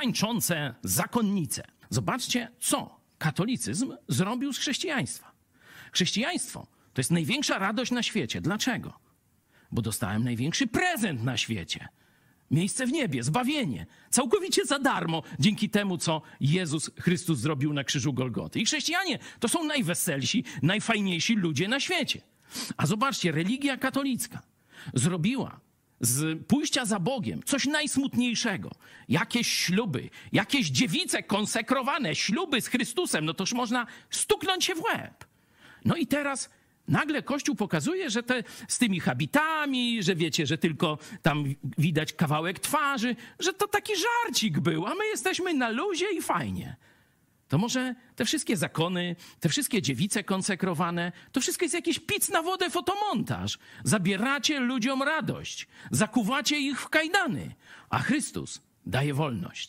tańczące zakonnice. Zobaczcie, co katolicyzm zrobił z chrześcijaństwa. Chrześcijaństwo to jest największa radość na świecie. Dlaczego? Bo dostałem największy prezent na świecie. Miejsce w niebie, zbawienie. Całkowicie za darmo, dzięki temu, co Jezus Chrystus zrobił na krzyżu Golgoty. I chrześcijanie to są najweselsi, najfajniejsi ludzie na świecie. A zobaczcie, religia katolicka zrobiła z pójścia za Bogiem coś najsmutniejszego. Jakieś śluby, jakieś dziewice konsekrowane, śluby z Chrystusem, no toż można stuknąć się w łeb. No i teraz nagle Kościół pokazuje, że te, z tymi habitami, że wiecie, że tylko tam widać kawałek twarzy, że to taki żarcik był, a my jesteśmy na luzie i fajnie. To może te wszystkie zakony, te wszystkie dziewice konsekrowane, to wszystko jest jakiś pic na wodę fotomontaż. Zabieracie ludziom radość, zakuwacie ich w kajdany, a Chrystus daje wolność.